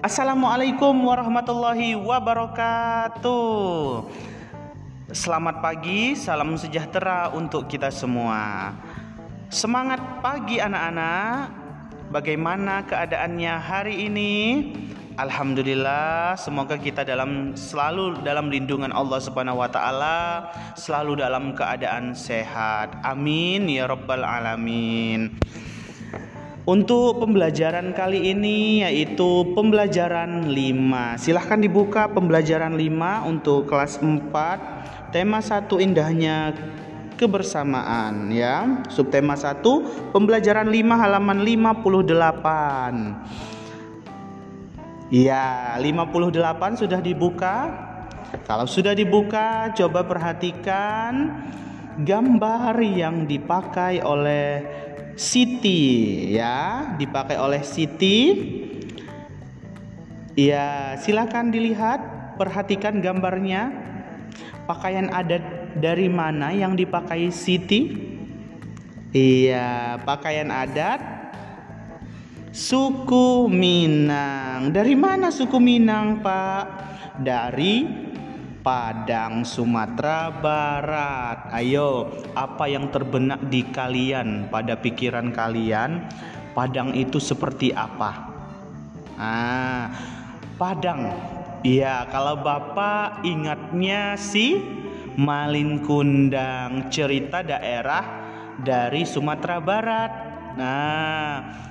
Assalamualaikum warahmatullahi wabarakatuh. Selamat pagi, salam sejahtera untuk kita semua. Semangat pagi anak-anak. Bagaimana keadaannya hari ini? Alhamdulillah, semoga kita dalam selalu dalam lindungan Allah Subhanahu wa taala, selalu dalam keadaan sehat. Amin ya rabbal alamin. Untuk pembelajaran kali ini yaitu pembelajaran 5. Silahkan dibuka pembelajaran 5 untuk kelas 4. Tema 1 indahnya kebersamaan ya. Subtema 1 pembelajaran 5 halaman 58. Iya, 58 sudah dibuka. Kalau sudah dibuka, coba perhatikan gambar yang dipakai oleh Siti ya, dipakai oleh Siti. Ya, silakan dilihat, perhatikan gambarnya. Pakaian adat dari mana yang dipakai Siti? Iya, pakaian adat suku Minang. Dari mana suku Minang, Pak? Dari Padang, Sumatera Barat. Ayo, apa yang terbenak di kalian pada pikiran kalian? Padang itu seperti apa? Ah, Padang. Iya, kalau Bapak ingatnya si Malin Kundang, cerita daerah dari Sumatera Barat. Nah,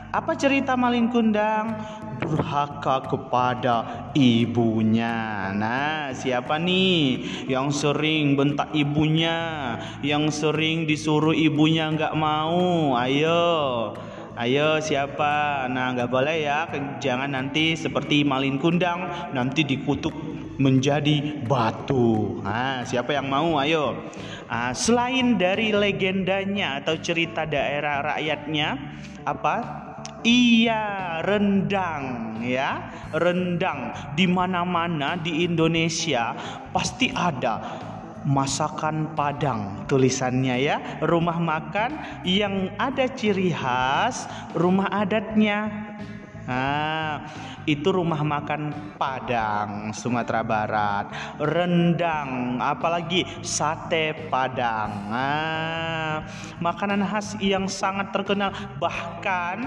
apa cerita Malin Kundang? Durhaka kepada ibunya. Nah, siapa nih yang sering bentak ibunya, yang sering disuruh ibunya nggak mau? Ayo, Ayo siapa? Nah nggak boleh ya, jangan nanti seperti malin kundang nanti dikutuk menjadi batu. Nah siapa yang mau? Ayo. Nah, selain dari legendanya atau cerita daerah rakyatnya, apa? Iya, rendang ya. Rendang di mana-mana di Indonesia pasti ada. Masakan Padang tulisannya ya. Rumah makan yang ada ciri khas rumah adatnya. Nah itu rumah makan Padang Sumatera Barat. Rendang apalagi sate Padang. Nah, makanan khas yang sangat terkenal. Bahkan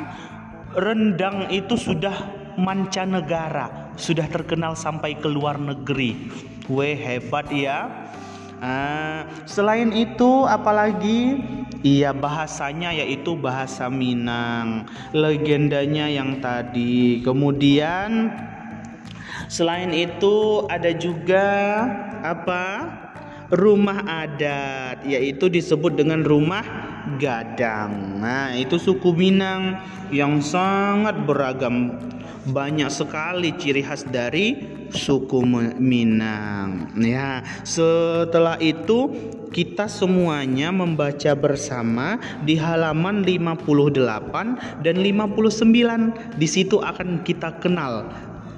rendang itu sudah mancanegara sudah terkenal sampai ke luar negeri Weh hebat ya Nah, selain itu apalagi iya bahasanya yaitu bahasa Minang, legendanya yang tadi. Kemudian selain itu ada juga apa? rumah adat yaitu disebut dengan rumah gadang. Nah, itu suku Minang yang sangat beragam banyak sekali ciri khas dari suku Minang. Ya, setelah itu kita semuanya membaca bersama di halaman 58 dan 59. Di situ akan kita kenal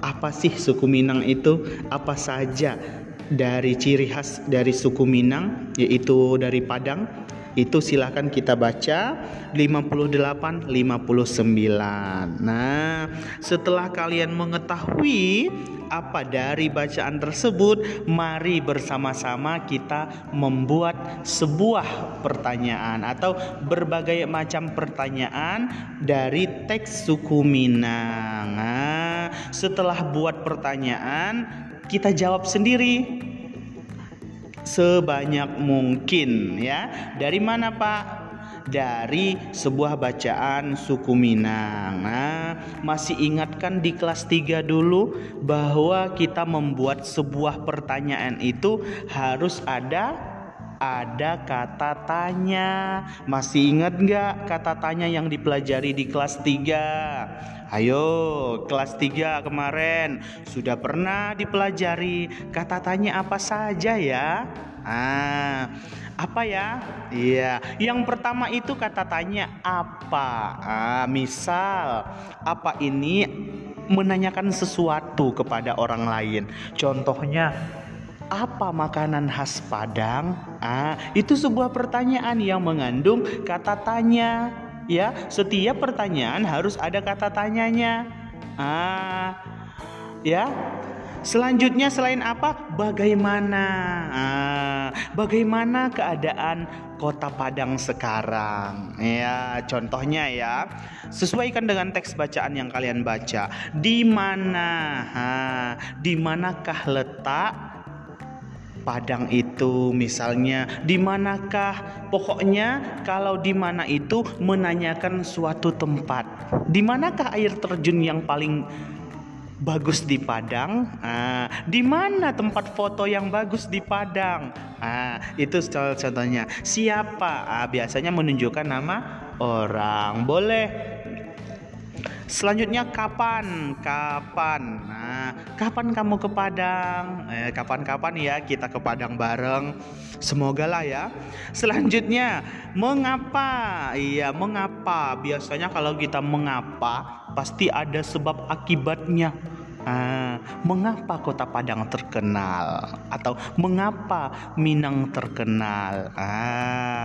apa sih suku Minang itu, apa saja dari ciri khas dari suku Minang yaitu dari Padang itu silahkan kita baca 58 59 nah setelah kalian mengetahui apa dari bacaan tersebut mari bersama-sama kita membuat sebuah pertanyaan atau berbagai macam pertanyaan dari teks suku Minang. Nah, setelah buat pertanyaan kita jawab sendiri sebanyak mungkin ya. Dari mana Pak? Dari sebuah bacaan suku Minang. Nah, masih ingatkan di kelas 3 dulu bahwa kita membuat sebuah pertanyaan itu harus ada ada kata tanya. Masih ingat nggak kata tanya yang dipelajari di kelas 3? Ayo, kelas 3 kemarin sudah pernah dipelajari kata tanya apa saja ya? Ah, apa ya? Iya, yang pertama itu kata tanya apa? Ah, misal apa ini menanyakan sesuatu kepada orang lain. Contohnya apa makanan khas Padang? Ah, itu sebuah pertanyaan yang mengandung kata tanya. Ya, setiap pertanyaan harus ada kata tanyanya. Ah, Ya. Selanjutnya selain apa? Bagaimana? Ah, bagaimana keadaan Kota Padang sekarang? Ya, contohnya ya. Sesuaikan dengan teks bacaan yang kalian baca. Di mana? Ah, di manakah letak Padang itu misalnya di manakah? Pokoknya kalau di mana itu menanyakan suatu tempat. Di manakah air terjun yang paling bagus di Padang? Ah, di mana tempat foto yang bagus di Padang? Ah, itu contohnya siapa? Ah, biasanya menunjukkan nama orang. Boleh. Selanjutnya kapan? Kapan? Nah, kapan kamu ke Padang? Eh, kapan-kapan ya kita ke Padang bareng. Semoga lah ya. Selanjutnya, mengapa? Iya, mengapa? Biasanya kalau kita mengapa, pasti ada sebab akibatnya. Ah, mengapa kota Padang terkenal atau mengapa Minang terkenal? Ah,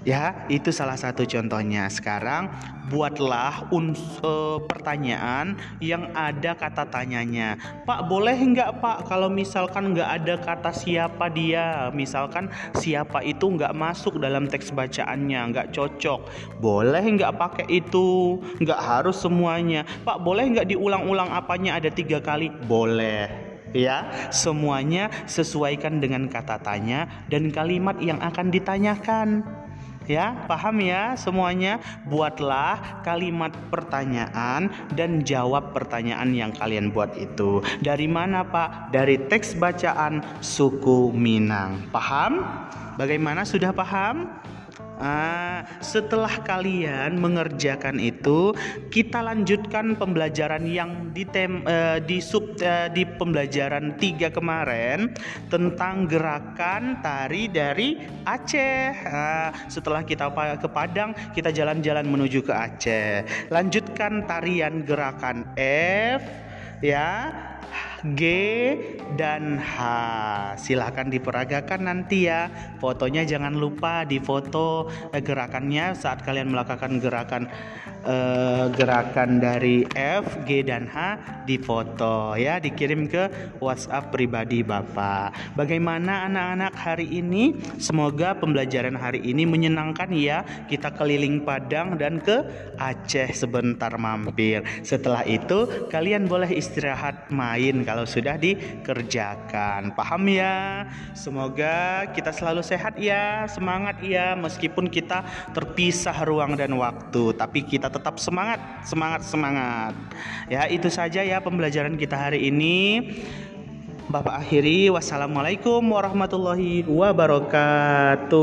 Ya, itu salah satu contohnya. Sekarang buatlah uns uh, pertanyaan yang ada kata tanyanya. Pak, boleh nggak Pak kalau misalkan nggak ada kata siapa dia, misalkan siapa itu nggak masuk dalam teks bacaannya, nggak cocok. Boleh nggak pakai itu? Nggak harus semuanya. Pak, boleh nggak diulang-ulang apanya ada tiga kali? Boleh ya semuanya sesuaikan dengan kata tanya dan kalimat yang akan ditanyakan Ya, paham ya semuanya? Buatlah kalimat pertanyaan dan jawab pertanyaan yang kalian buat itu. Dari mana, Pak? Dari teks bacaan suku Minang. Paham? Bagaimana sudah paham? Ah, setelah kalian mengerjakan itu, kita lanjutkan pembelajaran yang di tem uh, di sub uh, di pembelajaran tiga kemarin tentang gerakan tari dari Aceh. Ah, setelah kita ke Padang, kita jalan-jalan menuju ke Aceh. Lanjutkan tarian gerakan F ya G dan H. Silahkan diperagakan nanti ya. Fotonya jangan lupa difoto eh, gerakannya saat kalian melakukan gerakan eh, gerakan dari F, G dan H difoto ya, dikirim ke WhatsApp pribadi Bapak. Bagaimana anak-anak hari ini? Semoga pembelajaran hari ini menyenangkan ya. Kita keliling Padang dan ke Aceh sebentar mampir. Setelah itu kalian boleh istirahat main kalau sudah dikerjakan. Paham ya? Semoga kita selalu sehat ya, semangat ya meskipun kita terpisah ruang dan waktu, tapi kita tetap semangat, semangat, semangat. Ya, itu saja ya pembelajaran kita hari ini. Bapak akhiri wassalamualaikum warahmatullahi wabarakatuh.